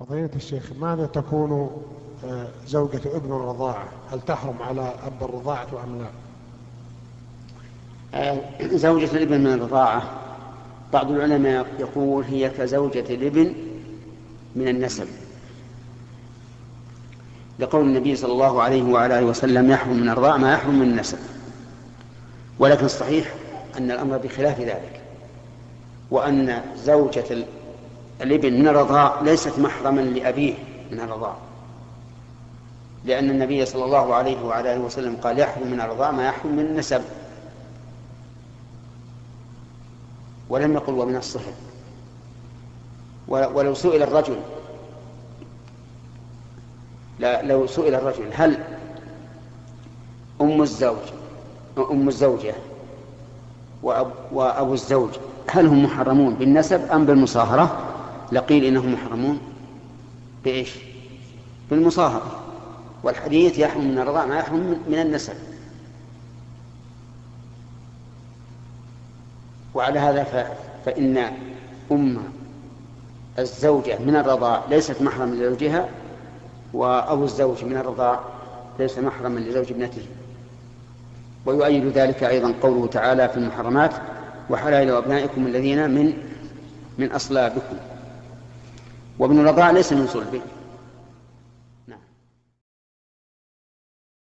فضيلة الشيخ ماذا تكون آه، زوجة ابن الرضاعة؟ هل تحرم على أب الرضاعة أم لا؟ آه، زوجة الابن من الرضاعة بعض العلماء يقول هي كزوجة الابن من النسب. لقول النبي صلى الله عليه وعلى آله وسلم يحرم من الرضاع ما يحرم من النسب. ولكن الصحيح أن الأمر بخلاف ذلك وأن زوجة الابن من الرضاع ليست محرما لأبيه من الرضاع. لأن النبي صلى الله عليه وعلى آله وسلم قال يحرم من الرضاع ما يحرم من النسب. ولم يقل ومن الصهر ولو سئل الرجل. لو سئل الرجل هل أم الزوج أم الزوجة وأب وأبو الزوج هل هم محرمون بالنسب أم بالمصاهرة؟ لقيل إنهم محرمون؟ بإيش؟ بالمصاهرة. والحديث يحرم من الرضاع ما يحرم من النسب. وعلى هذا فإن أم الزوجة من الرضاع ليست محرما لزوجها وأبو الزوج من الرضاع ليس محرما لزوج ابنته. ويؤيد ذلك أيضا قوله تعالى في المحرمات وحلائل أبنائكم الذين من من أصلابكم. وابن الرضاع ليس من صلبه.